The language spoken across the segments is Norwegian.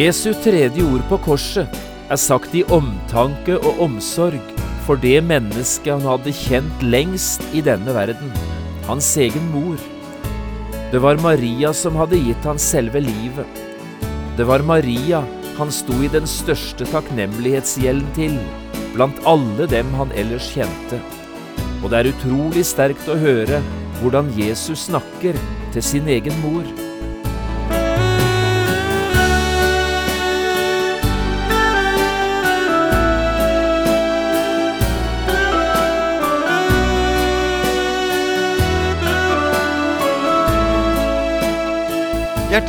Jesu tredje ord på korset er sagt i omtanke og omsorg for det mennesket han hadde kjent lengst i denne verden, hans egen mor. Det var Maria som hadde gitt han selve livet. Det var Maria han sto i den største takknemlighetsgjelden til, blant alle dem han ellers kjente. Og det er utrolig sterkt å høre hvordan Jesus snakker til sin egen mor.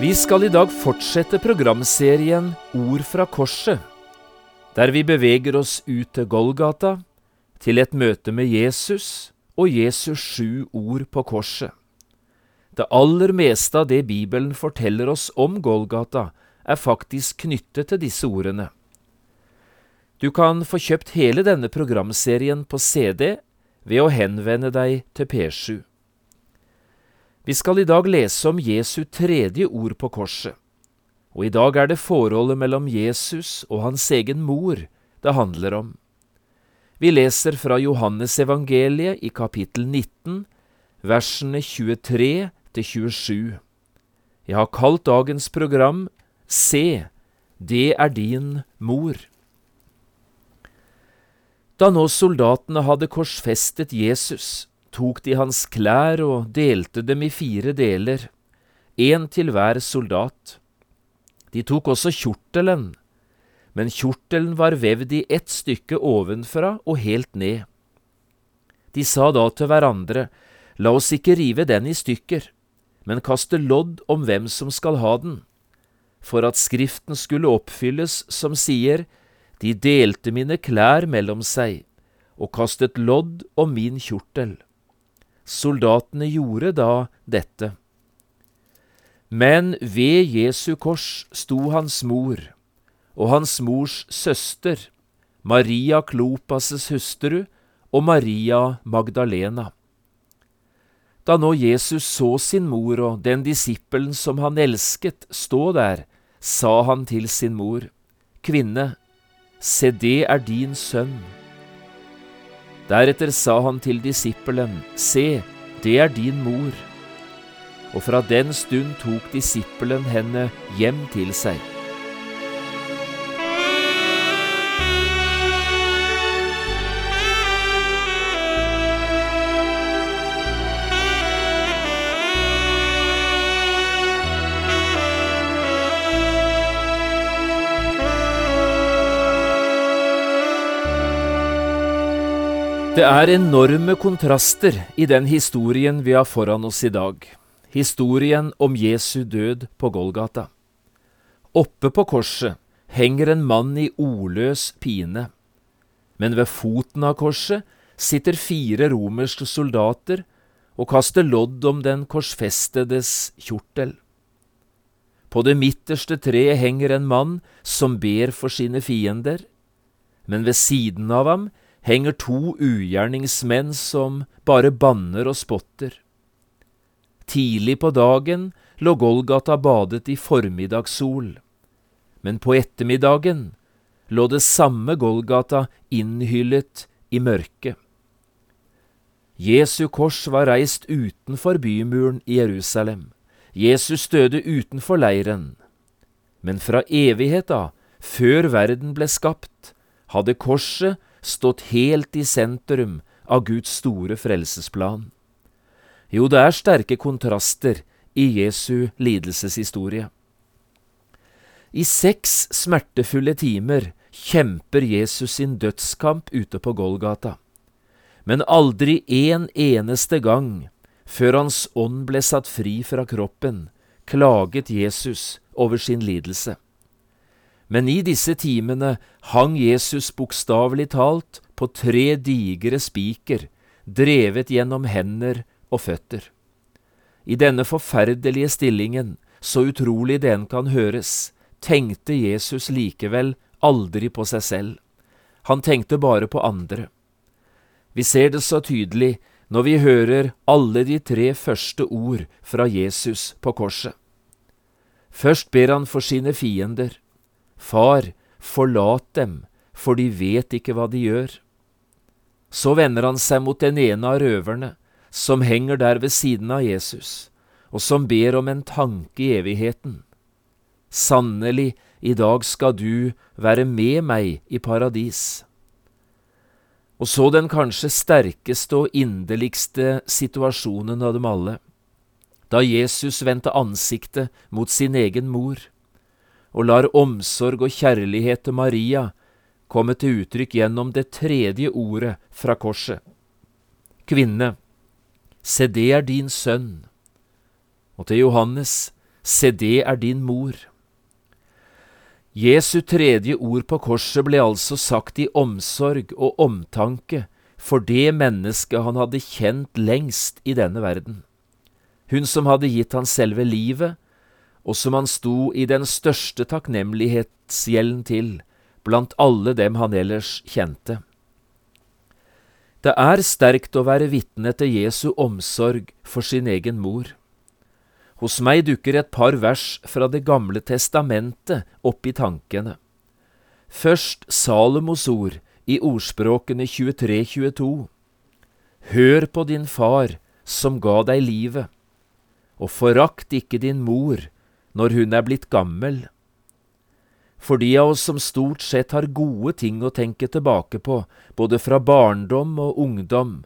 Vi skal i dag fortsette programserien Ord fra korset, der vi beveger oss ut til Golgata, til et møte med Jesus og Jesus sju ord på korset. Det aller meste av det Bibelen forteller oss om Golgata, er faktisk knyttet til disse ordene. Du kan få kjøpt hele denne programserien på CD ved å henvende deg til P7. Vi skal i dag lese om Jesu tredje ord på korset, og i dag er det forholdet mellom Jesus og hans egen mor det handler om. Vi leser fra Johannes evangeliet i kapittel 19, versene 23 til 27. Jeg har kalt dagens program Se, det er din mor. Da nå soldatene hadde korsfestet Jesus, tok de hans klær og delte dem i fire deler, én til hver soldat. De tok også kjortelen, men kjortelen var vevd i ett stykke ovenfra og helt ned. De sa da til hverandre, la oss ikke rive den i stykker, men kaste lodd om hvem som skal ha den, for at Skriften skulle oppfylles som sier, de delte mine klær mellom seg og kastet lodd om min kjortel. Soldatene gjorde da dette. Men ved Jesu kors sto hans mor og hans mors søster, Maria Klopas' hustru og Maria Magdalena. Da nå Jesus så sin mor og den disippelen som han elsket, stå der, sa han til sin mor, Kvinne, se det er din sønn. Deretter sa han til disippelen, Se, det er din mor. Og fra den stund tok disippelen henne hjem til seg. Det er enorme kontraster i den historien vi har foran oss i dag, historien om Jesu død på Golgata. Oppe på korset henger en mann i ordløs pine, men ved foten av korset sitter fire romerske soldater og kaster lodd om den korsfestedes kjortel. På det midterste treet henger en mann som ber for sine fiender, men ved siden av ham henger to ugjerningsmenn som bare banner og spotter. Tidlig på dagen lå Golgata badet i formiddagssol, men på ettermiddagen lå det samme Golgata innhyllet i mørket. Jesu kors var reist utenfor bymuren i Jerusalem. Jesus døde utenfor leiren. Men fra evighet av, før verden ble skapt, hadde korset stått helt i sentrum av Guds store frelsesplan. Jo, det er sterke kontraster i Jesu lidelseshistorie. I seks smertefulle timer kjemper Jesus sin dødskamp ute på Golgata, men aldri en eneste gang Før hans ånd ble satt fri fra kroppen, klaget Jesus over sin lidelse. Men i disse timene hang Jesus bokstavelig talt på tre digre spiker, drevet gjennom hender og føtter. I denne forferdelige stillingen, så utrolig det en kan høres, tenkte Jesus likevel aldri på seg selv. Han tenkte bare på andre. Vi ser det så tydelig når vi hører alle de tre første ord fra Jesus på korset. Først ber han for sine fiender. Far, forlat dem, for de vet ikke hva de gjør. Så vender han seg mot den ene av røverne, som henger der ved siden av Jesus, og som ber om en tanke i evigheten. Sannelig, i dag skal du være med meg i paradis. Og så den kanskje sterkeste og inderligste situasjonen av dem alle, da Jesus vendte ansiktet mot sin egen mor, og lar omsorg og kjærlighet til Maria komme til uttrykk gjennom det tredje ordet fra korset. Kvinne, se det er din sønn. Og til Johannes, se det er din mor. Jesu tredje ord på korset ble altså sagt i omsorg og omtanke for det mennesket han hadde kjent lengst i denne verden. Hun som hadde gitt han selve livet, og som han sto i den største takknemlighetsgjelden til blant alle dem han ellers kjente. Det er sterkt å være vitne til Jesu omsorg for sin egen mor. Hos meg dukker et par vers fra Det gamle testamentet opp i tankene. Først Salomos ord i ordspråkene 23-22. Hør på din far som ga deg livet, og forakt ikke din mor når hun er blitt gammel. For de av oss som stort sett har gode ting å tenke tilbake på, både fra barndom og ungdom,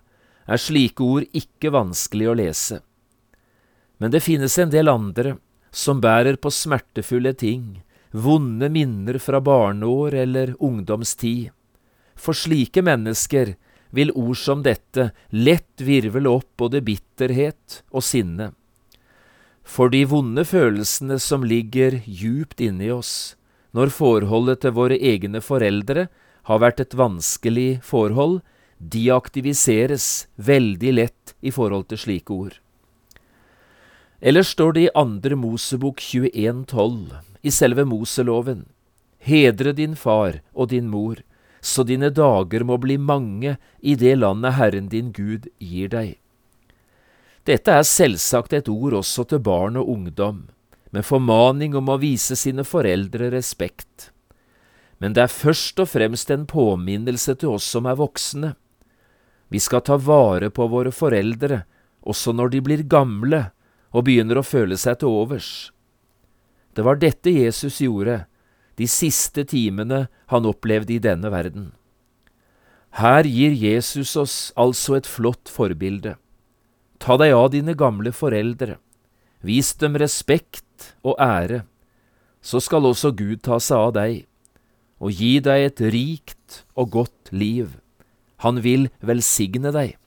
er slike ord ikke vanskelig å lese. Men det finnes en del andre som bærer på smertefulle ting, vonde minner fra barneår eller ungdomstid. For slike mennesker vil ord som dette lett virvle opp både bitterhet og sinne. For de vonde følelsene som ligger djupt inni oss, når forholdet til våre egne foreldre har vært et vanskelig forhold, de aktiviseres veldig lett i forhold til slike ord. Ellers står det i andre Mosebok 21,12, i selve Moseloven, Hedre din far og din mor, så dine dager må bli mange i det landet Herren din Gud gir deg. Dette er selvsagt et ord også til barn og ungdom, med formaning om å vise sine foreldre respekt. Men det er først og fremst en påminnelse til oss som er voksne. Vi skal ta vare på våre foreldre, også når de blir gamle, og begynner å føle seg til overs. Det var dette Jesus gjorde de siste timene han opplevde i denne verden. Her gir Jesus oss altså et flott forbilde. Ta deg av dine gamle foreldre, vis dem respekt og ære, så skal også Gud ta seg av deg og gi deg et rikt og godt liv. Han vil velsigne deg.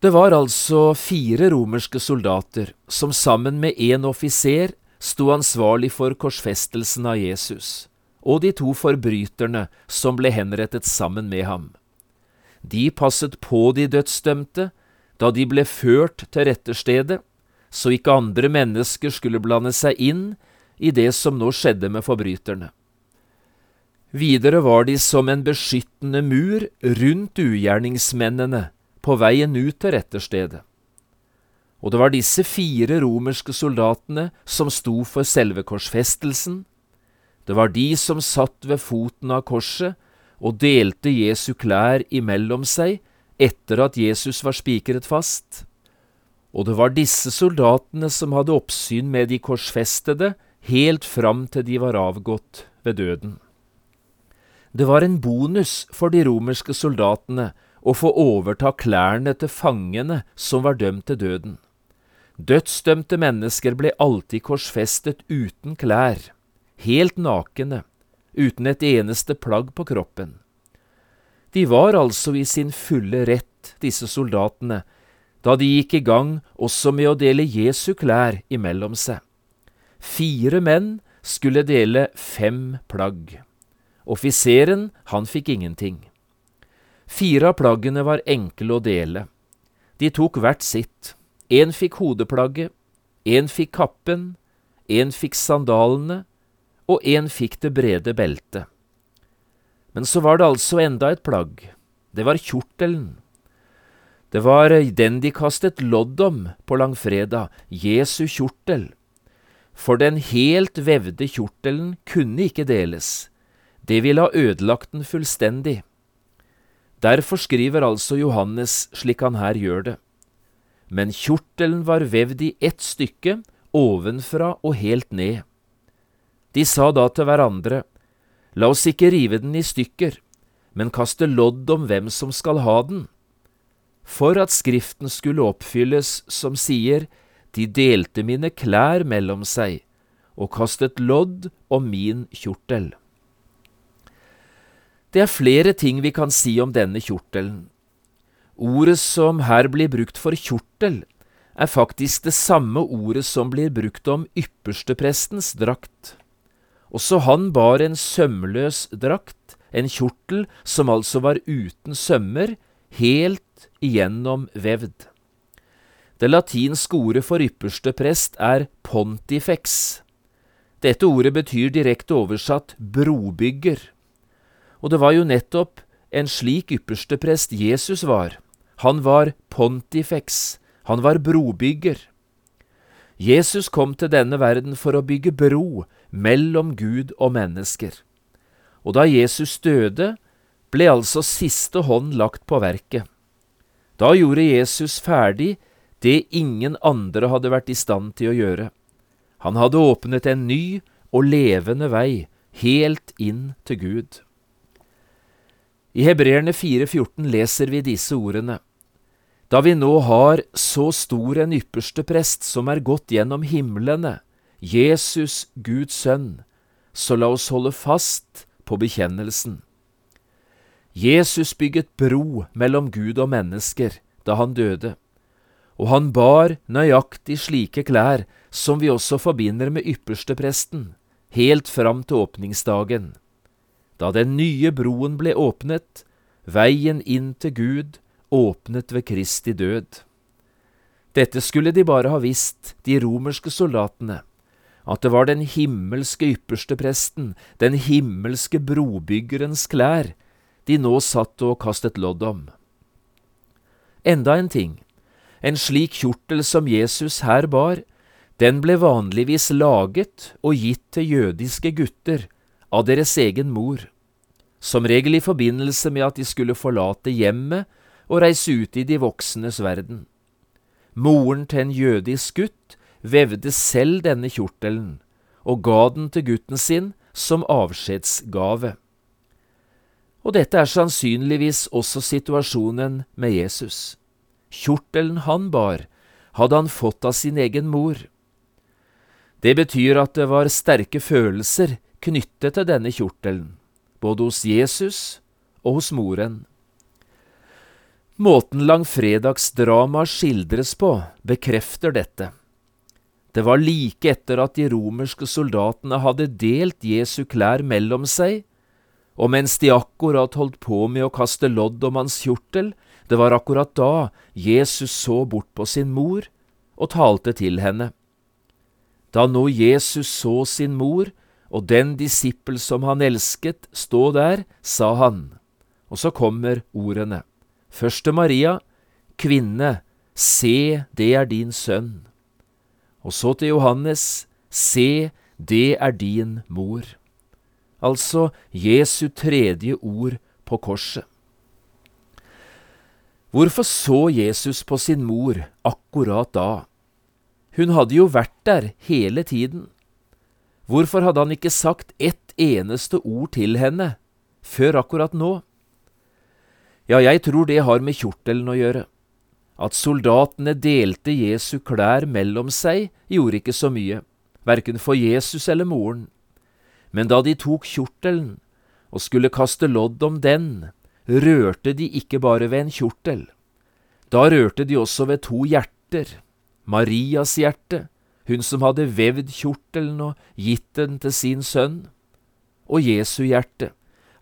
Det var altså fire romerske soldater som sammen med én offiser sto ansvarlig for korsfestelsen av Jesus, og de to forbryterne som ble henrettet sammen med ham. De passet på de dødsdømte da de ble ført til retterstedet, så ikke andre mennesker skulle blande seg inn i det som nå skjedde med forbryterne. Videre var de som en beskyttende mur rundt ugjerningsmennene på veien ut til retterstedet. Og det var disse fire romerske soldatene som sto for selve korsfestelsen. Det var de som satt ved foten av korset og delte Jesu klær imellom seg etter at Jesus var spikret fast. Og det var disse soldatene som hadde oppsyn med de korsfestede helt fram til de var avgått ved døden. Det var en bonus for de romerske soldatene å få overta klærne til fangene som var dømt til døden. Dødsdømte mennesker ble alltid korsfestet uten klær, helt nakne, uten et eneste plagg på kroppen. De var altså i sin fulle rett, disse soldatene, da de gikk i gang også med å dele Jesu klær imellom seg. Fire menn skulle dele fem plagg. Offiseren, han fikk ingenting. Fire av plaggene var enkle å dele. De tok hvert sitt. En fikk hodeplagget, en fikk kappen, en fikk sandalene, og en fikk det brede beltet. Men så var det altså enda et plagg. Det var kjortelen. Det var den de kastet lodd om på langfredag, Jesu kjortel. For den helt vevde kjortelen kunne ikke deles, det ville ha ødelagt den fullstendig. Derfor skriver altså Johannes slik han her gjør det. Men kjortelen var vevd i ett stykke, ovenfra og helt ned. De sa da til hverandre, La oss ikke rive den i stykker, men kaste lodd om hvem som skal ha den for at Skriften skulle oppfylles som sier, De delte mine klær mellom seg og kastet lodd om min kjortel. Det er flere ting vi kan si om denne kjortelen. Ordet som her blir brukt for kjortel, er faktisk det samme ordet som blir brukt om yppersteprestens drakt. Også han bar en sømløs drakt, en kjortel som altså var uten sømmer, helt igjennom vevd. Det latinske ordet for ypperste prest er pontifex. Dette ordet betyr direkte oversatt brobygger. Og det var jo nettopp en slik ypperste prest Jesus var. Han var pontifex, han var brobygger. Jesus kom til denne verden for å bygge bro mellom Gud og mennesker. Og da Jesus døde, ble altså siste hånd lagt på verket. Da gjorde Jesus ferdig det ingen andre hadde vært i stand til å gjøre. Han hadde åpnet en ny og levende vei helt inn til Gud. I Hebreerne 4,14 leser vi disse ordene. Da vi nå har så stor en ypperste prest som er gått gjennom himlene, Jesus, Guds sønn, så la oss holde fast på bekjennelsen. Jesus bygget bro mellom Gud og mennesker da han døde, og han bar nøyaktig slike klær som vi også forbinder med ypperstepresten, helt fram til åpningsdagen. Da den nye broen ble åpnet, veien inn til Gud åpnet ved Kristi død. Dette skulle de bare ha visst, de romerske soldatene, at det var den himmelske ypperste presten, den himmelske brobyggerens klær, de nå satt og kastet lodd om. Enda en ting, en slik kjortel som Jesus her bar, den ble vanligvis laget og gitt til jødiske gutter av deres egen mor, som regel i forbindelse med at de skulle forlate hjemmet og reise ut i de voksnes verden. Moren til en jødisk gutt vevde selv denne kjortelen og ga den til gutten sin som avskjedsgave. Og dette er sannsynligvis også situasjonen med Jesus. Kjortelen han bar, hadde han fått av sin egen mor. Det betyr at det var sterke følelser knyttet til denne kjortelen, både hos Jesus og hos moren. Måten langfredagsdramaet skildres på, bekrefter dette. Det var like etter at de romerske soldatene hadde delt Jesu klær mellom seg, og mens de akkurat holdt på med å kaste lodd om hans kjortel, det var akkurat da Jesus så bort på sin mor og talte til henne. Da nå Jesus så sin mor og den disippel som han elsket, stå der, sa han, og så kommer ordene, først til Maria, kvinne, se, det er din sønn, og så til Johannes, se, det er din mor altså Jesu tredje ord på korset. Hvorfor så Jesus på sin mor akkurat da? Hun hadde jo vært der hele tiden. Hvorfor hadde han ikke sagt ett eneste ord til henne før akkurat nå? Ja, jeg tror det har med kjortelen å gjøre. At soldatene delte Jesu klær mellom seg, gjorde ikke så mye, verken for Jesus eller moren. Men da de tok kjortelen og skulle kaste lodd om den, rørte de ikke bare ved en kjortel. Da rørte de også ved to hjerter, Marias hjerte, hun som hadde vevd kjortelen og gitt den til sin sønn, og Jesu hjerte,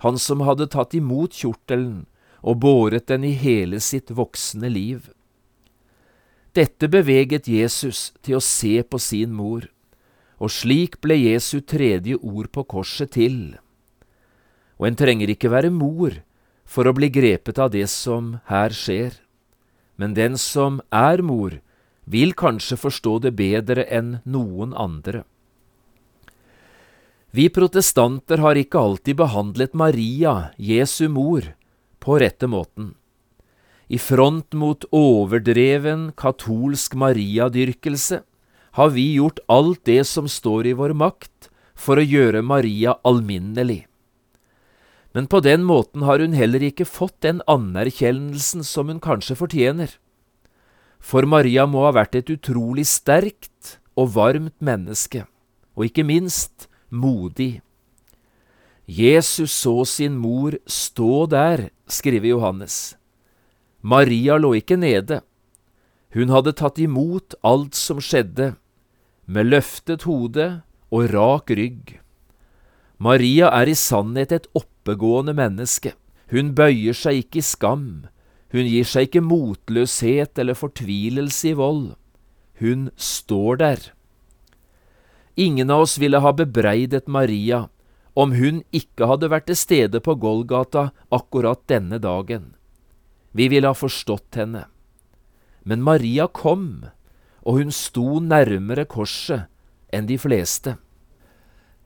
han som hadde tatt imot kjortelen og båret den i hele sitt voksne liv. Dette beveget Jesus til å se på sin mor, og slik ble Jesu tredje ord på korset til. Og en trenger ikke være mor for å bli grepet av det som her skjer, men den som er mor, vil kanskje forstå det bedre enn noen andre. Vi protestanter har ikke alltid behandlet Maria, Jesu mor, på rette måten. I front mot overdreven katolsk mariadyrkelse har vi gjort alt det som står i vår makt for å gjøre Maria alminnelig. Men på den måten har hun heller ikke fått den anerkjennelsen som hun kanskje fortjener. For Maria må ha vært et utrolig sterkt og varmt menneske, og ikke minst modig. Jesus så sin mor stå der, skriver Johannes. Maria lå ikke nede. Hun hadde tatt imot alt som skjedde, med løftet hode og rak rygg. Maria er i sannhet et oppegående menneske. Hun bøyer seg ikke i skam. Hun gir seg ikke motløshet eller fortvilelse i vold. Hun står der. Ingen av oss ville ha bebreidet Maria om hun ikke hadde vært til stede på Golgata akkurat denne dagen. Vi ville ha forstått henne. Men Maria kom, og hun sto nærmere korset enn de fleste.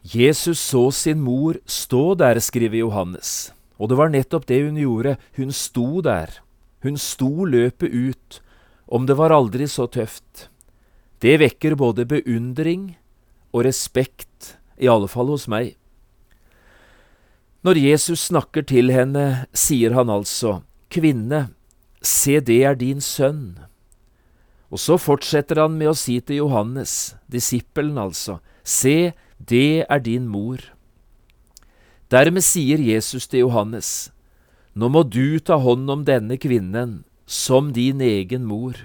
Jesus så sin mor stå der, skriver Johannes, og det var nettopp det hun gjorde, hun sto der. Hun sto løpet ut, om det var aldri så tøft. Det vekker både beundring og respekt, i alle fall hos meg. Når Jesus snakker til henne, sier han altså, Kvinne, se det er din sønn. Og så fortsetter han med å si til Johannes, disippelen altså, Se, det er din mor. Dermed sier Jesus til Johannes, Nå må du ta hånd om denne kvinnen som din egen mor.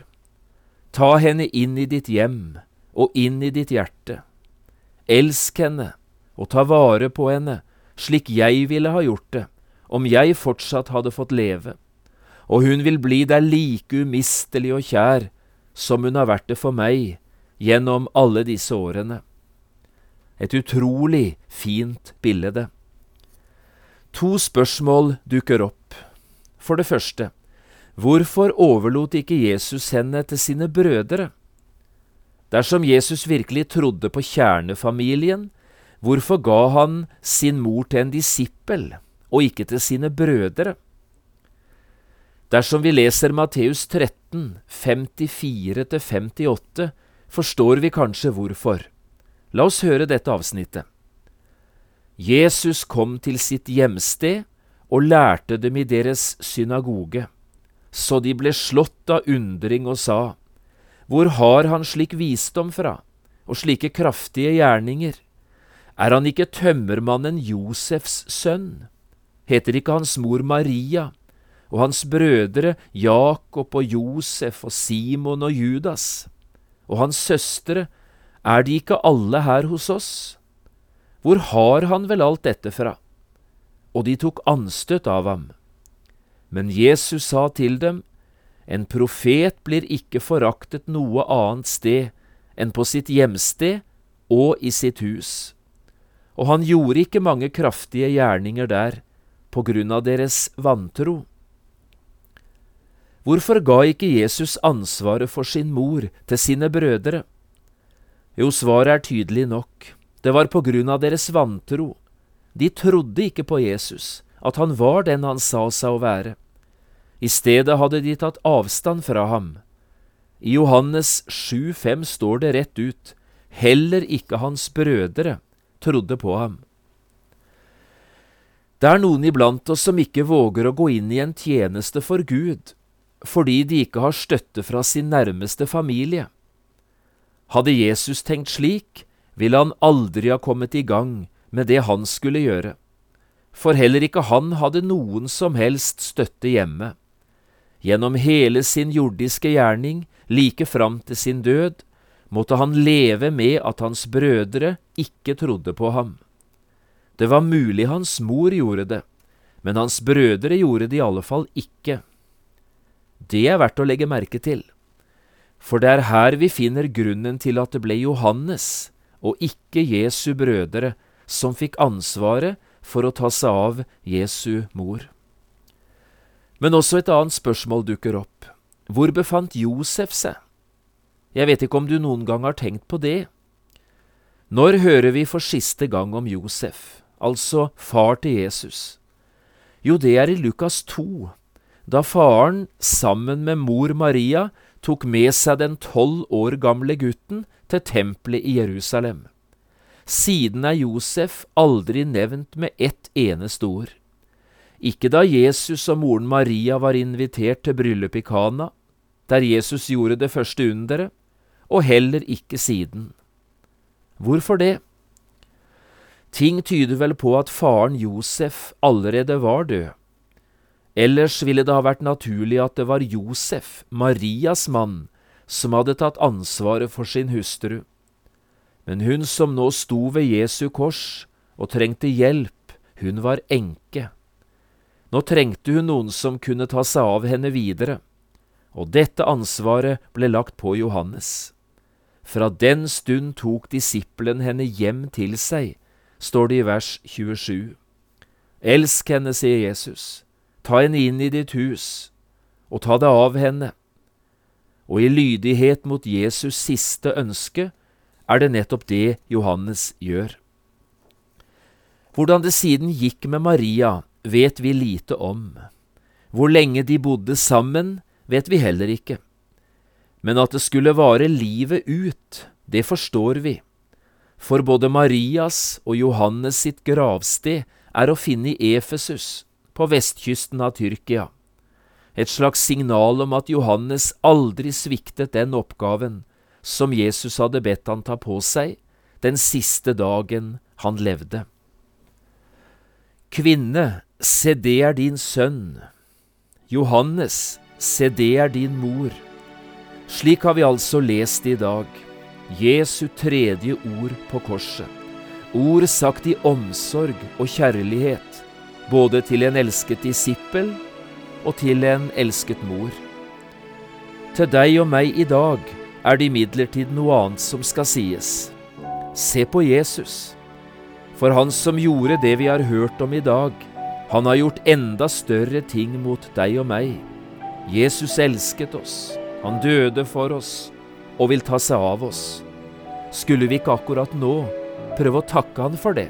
Ta henne inn i ditt hjem og inn i ditt hjerte. Elsk henne og ta vare på henne slik jeg ville ha gjort det om jeg fortsatt hadde fått leve, og hun vil bli deg like umistelig og kjær som hun har vært det for meg gjennom alle disse årene. Et utrolig fint bilde. To spørsmål dukker opp. For det første, hvorfor overlot ikke Jesus henne til sine brødre? Dersom Jesus virkelig trodde på kjernefamilien, hvorfor ga han sin mor til en disippel og ikke til sine brødre? Dersom vi leser Matteus 13, 54–58, forstår vi kanskje hvorfor. La oss høre dette avsnittet. Jesus kom til sitt hjemsted og lærte dem i deres synagoge, så de ble slått av undring og sa, hvor har han slik visdom fra, og slike kraftige gjerninger? Er han ikke tømmermannen Josefs sønn? Heter ikke hans mor Maria, og hans brødre Jakob og Josef og Simon og Judas? Og hans søstre, er de ikke alle her hos oss? Hvor har han vel alt dette fra? Og de tok anstøt av ham. Men Jesus sa til dem, en profet blir ikke foraktet noe annet sted enn på sitt hjemsted og i sitt hus. Og han gjorde ikke mange kraftige gjerninger der på grunn av deres vantro. Hvorfor ga ikke Jesus ansvaret for sin mor til sine brødre? Jo, svaret er tydelig nok. Det var på grunn av deres vantro. De trodde ikke på Jesus, at han var den han sa seg å være. I stedet hadde de tatt avstand fra ham. I Johannes 7,5 står det rett ut, heller ikke hans brødre trodde på ham. Det er noen iblant oss som ikke våger å gå inn i en tjeneste for Gud, fordi de ikke har støtte fra sin nærmeste familie. Hadde Jesus tenkt slik, ville han aldri ha kommet i gang med det han skulle gjøre, for heller ikke han hadde noen som helst støtte hjemme. Gjennom hele sin jordiske gjerning, like fram til sin død, måtte han leve med at hans brødre ikke trodde på ham. Det var mulig hans mor gjorde det, men hans brødre gjorde det i alle fall ikke. Det er verdt å legge merke til, for det er her vi finner grunnen til at det ble Johannes og ikke Jesu brødre som fikk ansvaret for å ta seg av Jesu mor. Men også et annet spørsmål dukker opp. Hvor befant Josef seg? Jeg vet ikke om du noen gang har tenkt på det. Når hører vi for siste gang om Josef, altså far til Jesus? Jo, det er i Lukas 2, da faren sammen med mor Maria tok med seg den tolv år gamle gutten til tempelet i Jerusalem. Siden er Josef aldri nevnt med ett eneste ord. Ikke da Jesus og moren Maria var invitert til bryllup i Kana, der Jesus gjorde det første underet, og heller ikke siden. Hvorfor det? Ting tyder vel på at faren Josef allerede var død. Ellers ville det ha vært naturlig at det var Josef, Marias mann, som hadde tatt ansvaret for sin hustru. Men hun som nå sto ved Jesu kors og trengte hjelp, hun var enke. Nå trengte hun noen som kunne ta seg av henne videre, og dette ansvaret ble lagt på Johannes. Fra den stund tok disippelen henne hjem til seg, står det i vers 27. Elsk henne, sier Jesus, ta henne inn i ditt hus, og ta det av henne. Og i lydighet mot Jesus' siste ønske er det nettopp det Johannes gjør. Hvordan det siden gikk med Maria, vet vi lite om. Hvor lenge de bodde sammen, vet vi heller ikke. Men at det skulle vare livet ut, det forstår vi for både Marias og Johannes sitt gravsted er å finne i Efesus, på vestkysten av Tyrkia. Et slags signal om at Johannes aldri sviktet den oppgaven som Jesus hadde bedt han ta på seg den siste dagen han levde. Kvinne, se det er din sønn. Johannes, se det er din mor. Slik har vi altså lest i dag. Jesu tredje ord på korset. Ord sagt i omsorg og kjærlighet, både til en elsket disippel og til en elsket mor. Til deg og meg i dag er det imidlertid noe annet som skal sies. Se på Jesus. For han som gjorde det vi har hørt om i dag, han har gjort enda større ting mot deg og meg. Jesus elsket oss, han døde for oss, og vil ta seg av oss. Skulle vi ikke akkurat nå prøve å takke han for det?